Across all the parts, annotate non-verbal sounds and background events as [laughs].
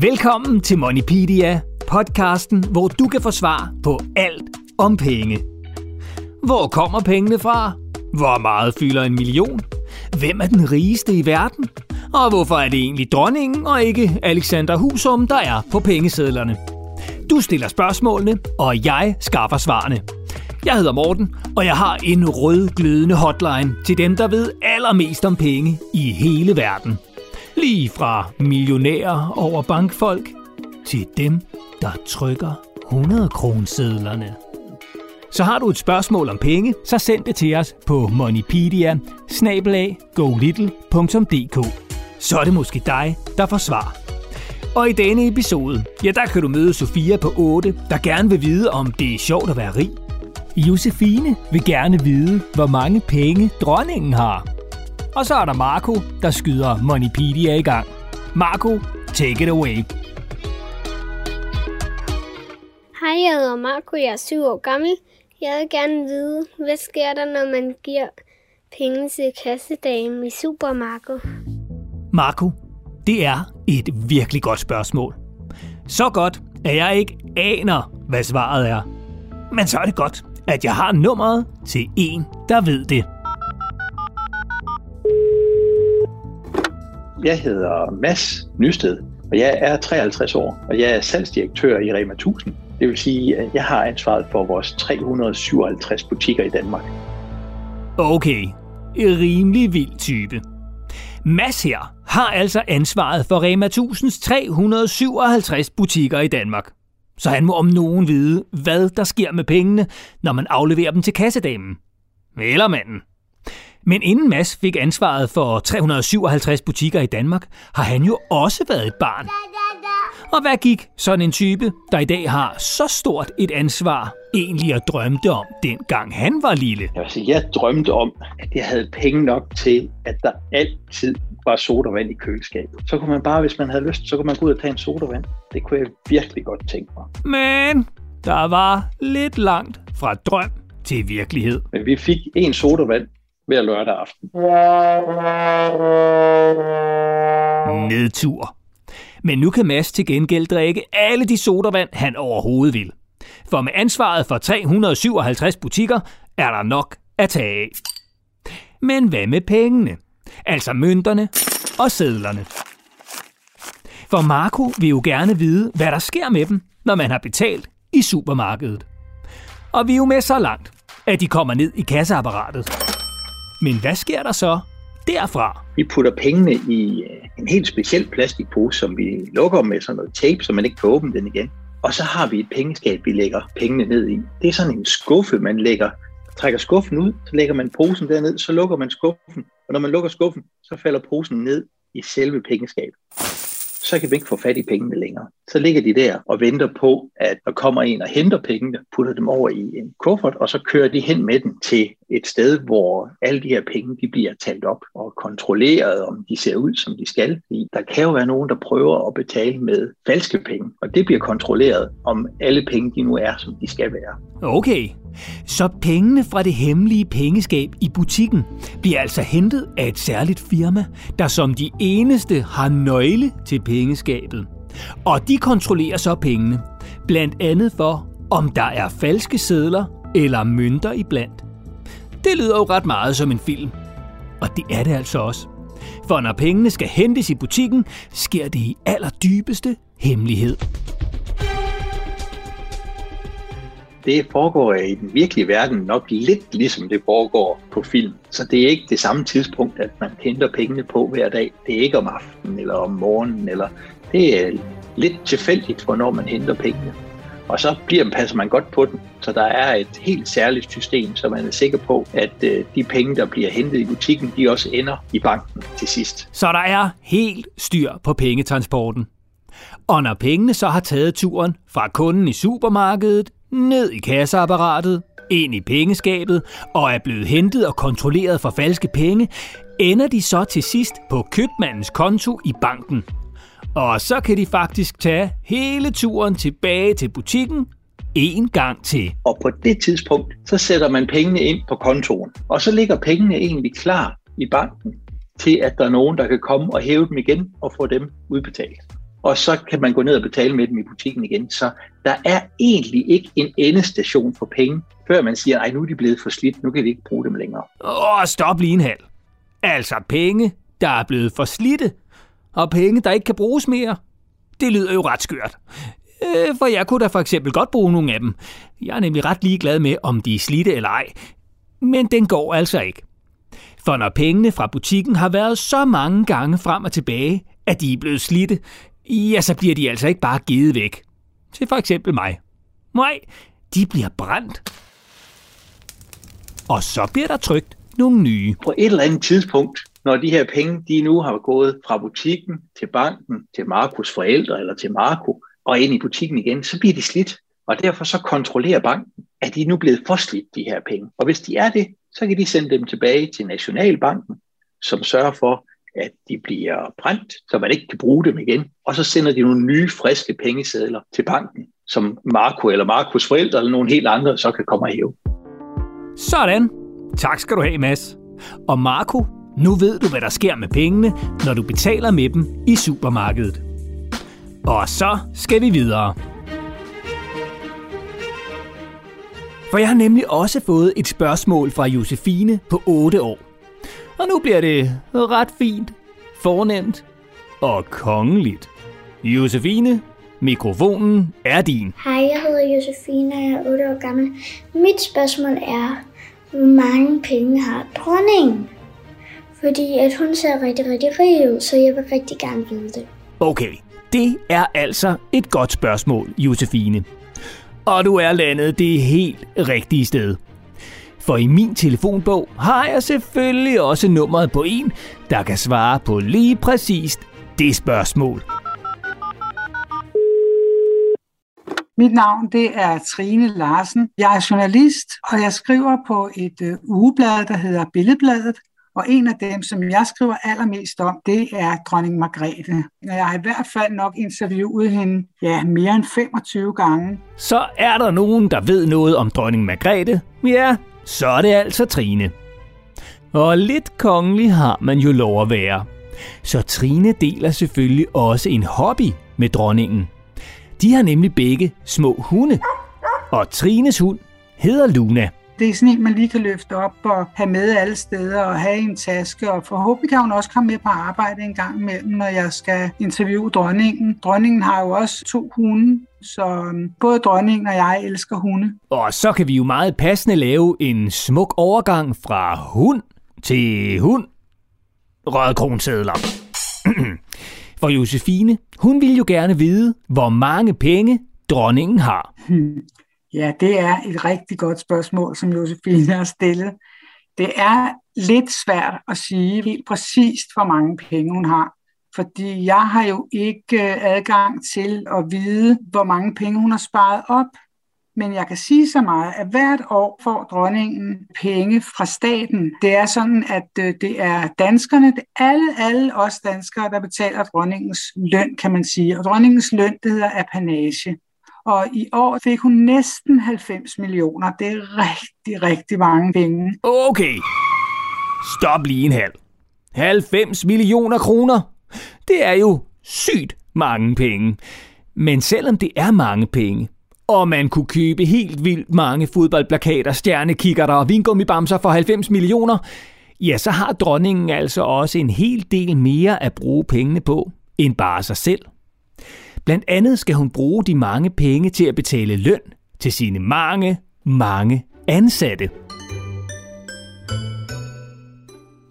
Velkommen til Moneypedia, podcasten, hvor du kan få svar på alt om penge. Hvor kommer pengene fra? Hvor meget fylder en million? Hvem er den rigeste i verden? Og hvorfor er det egentlig dronningen og ikke Alexander Husum, der er på pengesedlerne? Du stiller spørgsmålene, og jeg skaffer svarene. Jeg hedder Morten, og jeg har en rød glødende hotline til dem, der ved allermest om penge i hele verden. Lige fra millionærer over bankfolk til dem, der trykker 100 kronsedlerne. Så har du et spørgsmål om penge, så send det til os på moneypedia Så er det måske dig, der får svar. Og i denne episode, ja der kan du møde Sofia på 8, der gerne vil vide, om det er sjovt at være rig. Josefine vil gerne vide, hvor mange penge dronningen har. Og så er der Marco, der skyder Moneypedia i gang. Marco, take it away. Hej, jeg hedder Marco, jeg er syv år gammel. Jeg vil gerne vide, hvad sker der, når man giver penge til kassedamen i supermarkedet? Marco, det er et virkelig godt spørgsmål. Så godt, at jeg ikke aner, hvad svaret er. Men så er det godt, at jeg har nummeret til en, der ved det. Jeg hedder Mads Nysted, og jeg er 53 år, og jeg er salgsdirektør i Rema 1000. Det vil sige, at jeg har ansvaret for vores 357 butikker i Danmark. Okay, en rimelig vild type. Mads her har altså ansvaret for Rema 1000's 357 butikker i Danmark. Så han må om nogen vide, hvad der sker med pengene, når man afleverer dem til kassedamen. Eller manden. Men inden Mads fik ansvaret for 357 butikker i Danmark, har han jo også været et barn. Og hvad gik sådan en type, der i dag har så stort et ansvar, egentlig at drømte om, dengang han var lille? Jeg, sige, jeg drømte om, at jeg havde penge nok til, at der altid var sodavand i køleskabet. Så kunne man bare, hvis man havde lyst, så kunne man gå ud og tage en sodavand. Det kunne jeg virkelig godt tænke mig. Men der var lidt langt fra drøm til virkelighed. Men vi fik en sodavand hver lørdag aften. Nedtur. Men nu kan Mads til gengæld drikke alle de sodavand, han overhovedet vil. For med ansvaret for 357 butikker er der nok at tage af. Men hvad med pengene? Altså mønterne og sedlerne. For Marco vil jo gerne vide, hvad der sker med dem, når man har betalt i supermarkedet. Og vi er jo med så langt, at de kommer ned i kasseapparatet. Men hvad sker der så derfra? Vi putter pengene i øh, en helt speciel plastikpose, som vi lukker med sådan noget tape, så man ikke kan åbne den igen. Og så har vi et pengeskab, vi lægger pengene ned i. Det er sådan en skuffe, man lægger trækker skuffen ud, så lægger man posen derned, så lukker man skuffen, og når man lukker skuffen, så falder posen ned i selve pengeskabet så kan vi ikke få fat i pengene længere. Så ligger de der og venter på, at der kommer en og henter pengene, putter dem over i en kuffert, og så kører de hen med den til et sted, hvor alle de her penge de bliver talt op og kontrolleret, om de ser ud, som de skal. Der kan jo være nogen, der prøver at betale med falske penge, og det bliver kontrolleret, om alle penge de nu er, som de skal være. Okay, så pengene fra det hemmelige pengeskab i butikken bliver altså hentet af et særligt firma, der som de eneste har nøgle til pengeskabet. Og de kontrollerer så pengene, blandt andet for, om der er falske sedler eller mønter iblandt. Det lyder jo ret meget som en film. Og det er det altså også. For når pengene skal hentes i butikken, sker det i allerdybeste hemmelighed. det foregår i den virkelige verden nok lidt ligesom det foregår på film. Så det er ikke det samme tidspunkt, at man henter pengene på hver dag. Det er ikke om aftenen eller om morgenen. Eller det er lidt tilfældigt, hvornår man henter pengene. Og så bliver, passer man godt på den. Så der er et helt særligt system, så man er sikker på, at øh, de penge, der bliver hentet i butikken, de også ender i banken til sidst. Så der er helt styr på pengetransporten. Og når pengene så har taget turen fra kunden i supermarkedet ned i kasseapparatet, ind i pengeskabet og er blevet hentet og kontrolleret for falske penge, ender de så til sidst på købmandens konto i banken. Og så kan de faktisk tage hele turen tilbage til butikken en gang til. Og på det tidspunkt, så sætter man pengene ind på kontoen. Og så ligger pengene egentlig klar i banken til, at der er nogen, der kan komme og hæve dem igen og få dem udbetalt. og så kan man gå ned og betale med dem i butikken igen. Så der er egentlig ikke en endestation for penge, før man siger, at nu er de blevet for slidt, nu kan vi ikke bruge dem længere. Åh, stop lige en halv. Altså penge, der er blevet for slidte, og penge, der ikke kan bruges mere. Det lyder jo ret skørt. Øh, for jeg kunne da for eksempel godt bruge nogle af dem. Jeg er nemlig ret ligeglad med, om de er slidte eller ej. Men den går altså ikke. For når pengene fra butikken har været så mange gange frem og tilbage, at de er blevet slidte, ja, så bliver de altså ikke bare givet væk. Til for eksempel mig. Nej, de bliver brændt. Og så bliver der trygt nogle nye. På et eller andet tidspunkt, når de her penge, de nu har gået fra butikken til banken, til Markus forældre eller til Marco, og ind i butikken igen, så bliver de slidt. Og derfor så kontrollerer banken, at de er nu blevet for slidt, de her penge. Og hvis de er det, så kan de sende dem tilbage til Nationalbanken, som sørger for, at de bliver brændt, så man ikke kan bruge dem igen. Og så sender de nogle nye, friske pengesedler til banken, som Marco eller Markus forældre eller nogle helt andre så kan komme og hæve. Sådan. Tak skal du have, Mads. Og Marco, nu ved du, hvad der sker med pengene, når du betaler med dem i supermarkedet. Og så skal vi videre. For jeg har nemlig også fået et spørgsmål fra Josefine på 8 år. Og nu bliver det ret fint, fornemt og kongeligt. Josefine, mikrofonen er din. Hej, jeg hedder Josefine, og jeg er 8 år gammel. Mit spørgsmål er, hvor mange penge har dronningen? Fordi at hun ser rigtig, rigtig rig ud, så jeg vil rigtig gerne vide det. Okay, det er altså et godt spørgsmål, Josefine. Og du er landet det helt rigtige sted. For i min telefonbog har jeg selvfølgelig også nummeret på en, der kan svare på lige præcis det spørgsmål. Mit navn det er Trine Larsen. Jeg er journalist, og jeg skriver på et øh, ugeblad, der hedder Billedbladet. Og en af dem, som jeg skriver allermest om, det er dronning Margrethe. Jeg har i hvert fald nok interviewet hende ja, mere end 25 gange. Så er der nogen, der ved noget om dronning Margrethe? Ja, så er det altså Trine. Og lidt kongelig har man jo lov at være. Så Trine deler selvfølgelig også en hobby med dronningen. De har nemlig begge små hunde. Og Trines hund hedder Luna. Det er sådan en, man lige kan løfte op og have med alle steder og have en taske. Og forhåbentlig kan hun også komme med på arbejde en gang imellem, når jeg skal interviewe dronningen. Dronningen har jo også to hunde, så øhm, både dronningen og jeg elsker hunde. Og så kan vi jo meget passende lave en smuk overgang fra hund til hund. Rødkronsedler. [clears throat] For Josefine, hun vil jo gerne vide, hvor mange penge dronningen har. [laughs] Ja, det er et rigtig godt spørgsmål, som Josefine har stillet. Det er lidt svært at sige helt præcist, hvor mange penge hun har. Fordi jeg har jo ikke øh, adgang til at vide, hvor mange penge hun har sparet op. Men jeg kan sige så meget, at hvert år får dronningen penge fra staten. Det er sådan, at øh, det er danskerne, det er alle, alle os danskere, der betaler dronningens løn, kan man sige. Og dronningens løn, det hedder apanage. Og i år fik hun næsten 90 millioner. Det er rigtig, rigtig mange penge. Okay, stop lige en halv. 90 millioner kroner. Det er jo sygt mange penge. Men selvom det er mange penge, og man kunne købe helt vildt mange fodboldplakater, stjernekikkerter og vingummibamser for 90 millioner, ja, så har dronningen altså også en hel del mere at bruge pengene på, end bare sig selv. Blandt andet skal hun bruge de mange penge til at betale løn til sine mange, mange ansatte.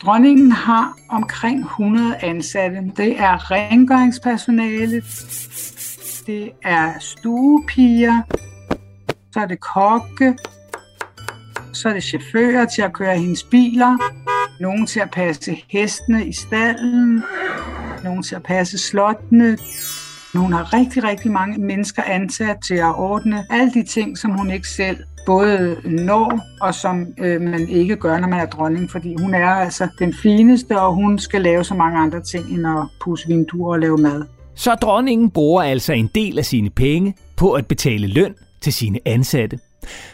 Dronningen har omkring 100 ansatte. Det er rengøringspersonale, det er stuepiger, så er det kokke, så er det chauffører til at køre hendes biler, nogen til at passe hestene i stallen, nogen til at passe slottene. Hun har rigtig, rigtig mange mennesker ansat til at ordne alle de ting, som hun ikke selv både når, og som øh, man ikke gør, når man er dronning, fordi hun er altså den fineste, og hun skal lave så mange andre ting, end at pusse vinduer og lave mad. Så dronningen bruger altså en del af sine penge på at betale løn til sine ansatte.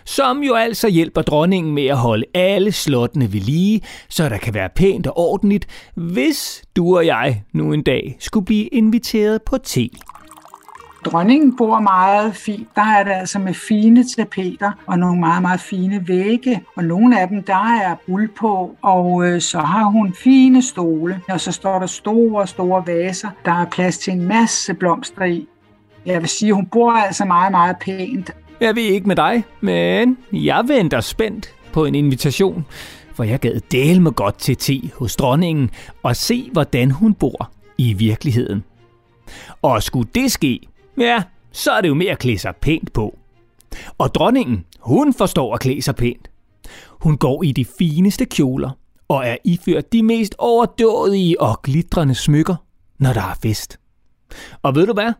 som jo altså hjælper dronningen med at holde alle slottene ved lige, så der kan være pænt og ordentligt, hvis du og jeg nu en dag skulle blive inviteret på te. Dronningen bor meget fint. Der er det altså med fine tapeter og nogle meget, meget fine vægge. Og nogle af dem, der er buld på, og øh, så har hun fine stole. Og så står der store, store vaser. Der er plads til en masse blomster i. Jeg vil sige, hun bor altså meget, meget pænt. Jeg ved ikke med dig, men jeg venter spændt på en invitation, for jeg gad dele med godt til te hos dronningen og se, hvordan hun bor i virkeligheden. Og skulle det ske, ja, så er det jo mere at klæde sig pænt på. Og dronningen, hun forstår at klæde sig pænt. Hun går i de fineste kjoler og er iført de mest overdådige og glitrende smykker, når der er fest. Og ved du hvad?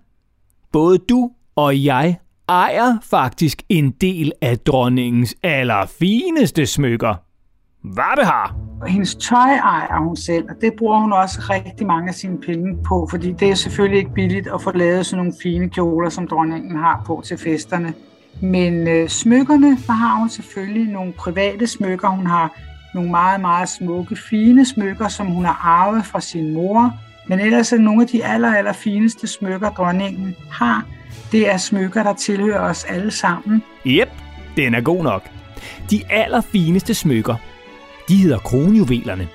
Både du og jeg ejer faktisk en del af dronningens allerfineste smykker. Hvad det har? Hendes tøj ejer hun selv, og det bruger hun også rigtig mange af sine penge på, fordi det er selvfølgelig ikke billigt at få lavet sådan nogle fine kjoler, som dronningen har på til festerne. Men øh, smykkerne, der har hun selvfølgelig nogle private smykker. Hun har nogle meget, meget smukke, fine smykker, som hun har arvet fra sin mor. Men ellers er nogle af de aller, aller fineste smykker, dronningen har, det er smykker, der tilhører os alle sammen. Jep, den er god nok. De allerfineste smykker, de hedder kronjuvelerne.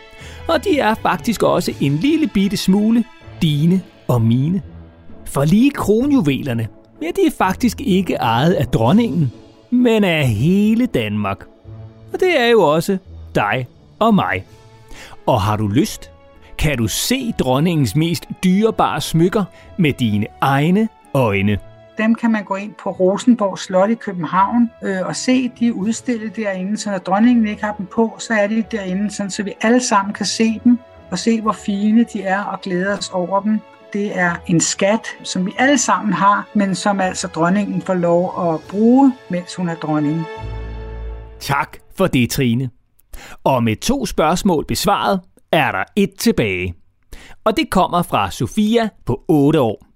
Og de er faktisk også en lille bitte smule dine og mine. For lige kronjuvelerne, ja, de er faktisk ikke ejet af dronningen, men af hele Danmark. Og det er jo også dig og mig. Og har du lyst, kan du se dronningens mest dyrebare smykker med dine egne øjne. Dem kan man gå ind på Rosenborg Slot i København øh, og se, de er udstillet derinde, så når dronningen ikke har dem på, så er de derinde, sådan, så vi alle sammen kan se dem og se, hvor fine de er og glæde os over dem. Det er en skat, som vi alle sammen har, men som altså dronningen får lov at bruge, mens hun er dronning. Tak for det, Trine. Og med to spørgsmål besvaret, er der et tilbage. Og det kommer fra Sofia på 8 år.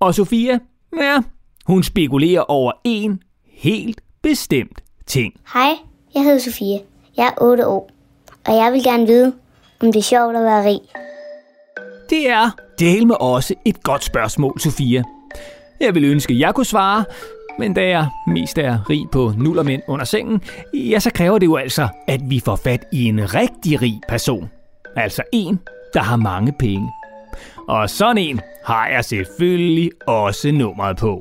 Og Sofia, ja, hun spekulerer over en helt bestemt ting. Hej, jeg hedder Sofie. Jeg er 8 år, og jeg vil gerne vide, om det er sjovt at være rig. Det er del med også et godt spørgsmål, Sofia. Jeg vil ønske, at jeg kunne svare, men da jeg mest er rig på nullermænd under sengen, ja, så kræver det jo altså, at vi får fat i en rigtig rig person. Altså en, der har mange penge. Og sådan en har jeg selvfølgelig også nummeret på.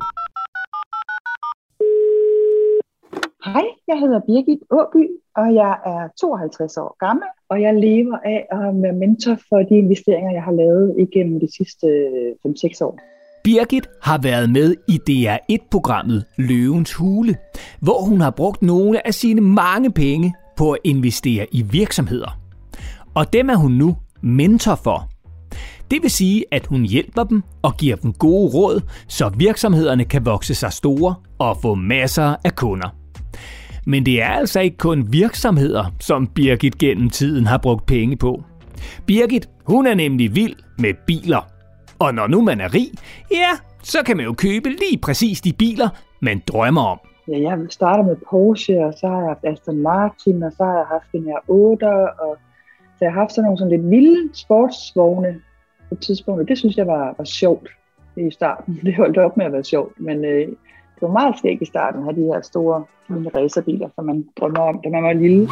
Hej, jeg hedder Birgit Åby, og jeg er 52 år gammel, og jeg lever af at være mentor for de investeringer, jeg har lavet igennem de sidste øh, 5-6 år. Birgit har været med i DR1-programmet Løvens Hule, hvor hun har brugt nogle af sine mange penge på at investere i virksomheder. Og dem er hun nu mentor for. Det vil sige, at hun hjælper dem og giver dem gode råd, så virksomhederne kan vokse sig store og få masser af kunder. Men det er altså ikke kun virksomheder, som Birgit gennem tiden har brugt penge på. Birgit, hun er nemlig vild med biler. Og når nu man er rig, ja, så kan man jo købe lige præcis de biler, man drømmer om. Ja, jeg starter med Porsche, og så har jeg haft Aston Martin, og så har jeg haft den her 8, og så jeg har haft sådan nogle sådan lidt vilde sportsvogne på et tidspunkt, og det synes jeg var, var sjovt i starten. [laughs] Det holdt op med at være sjovt, men øh, det var meget skægt i starten at have de her store fine racerbiler, som man drømmer om, da man var lille.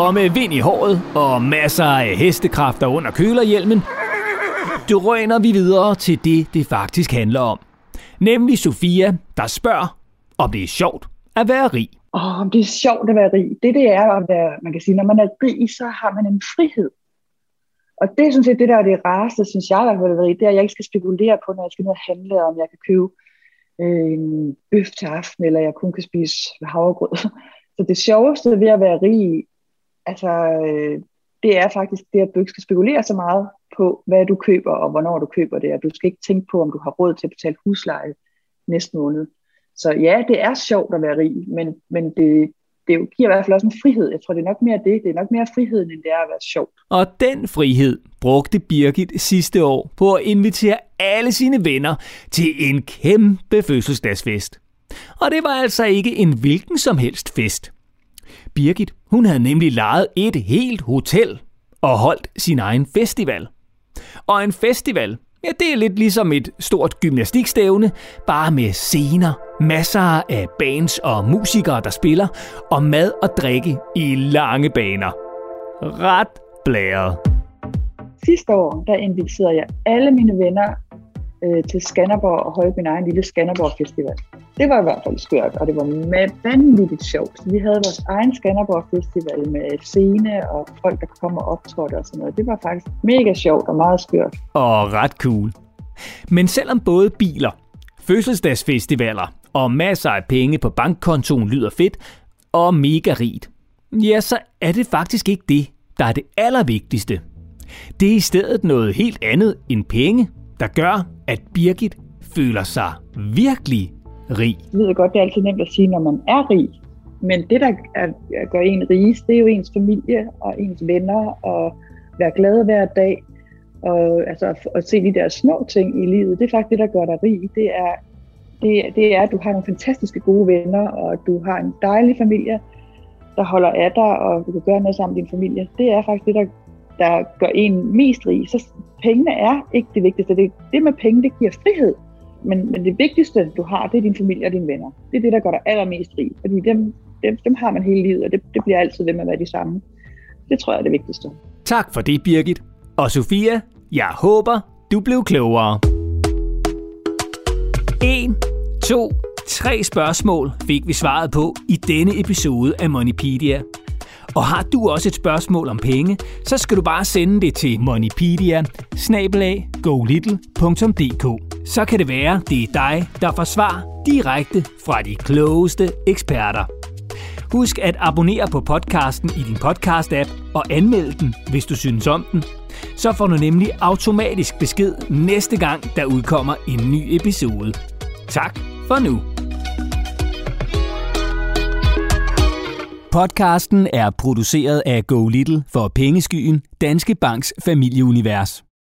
Og med vind i håret og masser af hestekræfter under kølerhjelmen, drøner vi videre til det, det faktisk handler om. Nemlig Sofia, der spørger, om det er sjovt at være rig. Åh, om det er sjovt at være rig. Det, det er at være, man kan sige, når man er rig, så har man en frihed. Og det er sådan set det, der er det rareste, synes jeg, at være rig, det er, at jeg ikke skal spekulere på, når jeg skal ned og handle, om jeg kan købe øh, en bøf til aften, eller jeg kun kan spise havregrød. [laughs] Så det sjoveste ved at være rig, altså, øh, det er faktisk det, at du ikke skal spekulere så meget på, hvad du køber, og hvornår du køber det, og du skal ikke tænke på, om du har råd til at betale husleje næste måned. Så ja, det er sjovt at være rig, men, men det, det giver i hvert fald også en frihed. Jeg tror, det er nok mere det. Det er nok mere friheden, end det er at være sjovt. Og den frihed brugte Birgit sidste år på at invitere alle sine venner til en kæmpe fødselsdagsfest. Og det var altså ikke en hvilken som helst fest. Birgit, hun havde nemlig lejet et helt hotel og holdt sin egen festival. Og en festival, ja, det er lidt ligesom et stort gymnastikstævne, bare med scener, masser af bands og musikere, der spiller, og mad og drikke i lange baner. Ret blæret. Sidste år, der inviterede jeg alle mine venner øh, til Skanderborg og holde min egen lille Skanderborg Festival. Det var i hvert fald skørt, og det var vanvittigt sjovt. Vi havde vores egen Skanderborg Festival med scene og folk, der kom og optrådte og sådan noget. Det var faktisk mega sjovt og meget skørt. Og ret cool. Men selvom både biler, fødselsdagsfestivaler og masser af penge på bankkontoen lyder fedt og mega rigt, ja, så er det faktisk ikke det, der er det allervigtigste. Det er i stedet noget helt andet end penge, der gør, at Birgit føler sig virkelig rig. Jeg ved godt, det er altid nemt at sige, når man er rig. Men det, der er, gør en rigest, det er jo ens familie og ens venner og være glad hver dag. Og altså, at se de der små ting i livet, det er faktisk det, der gør dig rig. Det er, det, det er, at du har nogle fantastiske gode venner, og du har en dejlig familie, der holder af dig, og du kan gøre noget sammen med din familie. Det er faktisk det, der, der gør en mest rig. Så pengene er ikke det vigtigste. Det, det med penge, det giver frihed. Men, men det vigtigste, du har, det er din familie og dine venner. Det er det, der gør dig allermest rig. Fordi dem, dem, dem har man hele livet, og det, det bliver altid ved med at være de samme. Det tror jeg er det vigtigste. Tak for det, Birgit. Og Sofia, jeg håber, du blev klogere. 1, 2, 3 spørgsmål fik vi svaret på i denne episode af Moneypedia. Og har du også et spørgsmål om penge, så skal du bare sende det til moneypedia Så kan det være, det er dig, der får svar direkte fra de klogeste eksperter. Husk at abonnere på podcasten i din podcast-app og anmeld den, hvis du synes om den. Så får du nemlig automatisk besked næste gang, der udkommer en ny episode. Tak for nu. Podcasten er produceret af Go Little for Pengeskyen, Danske Banks familieunivers.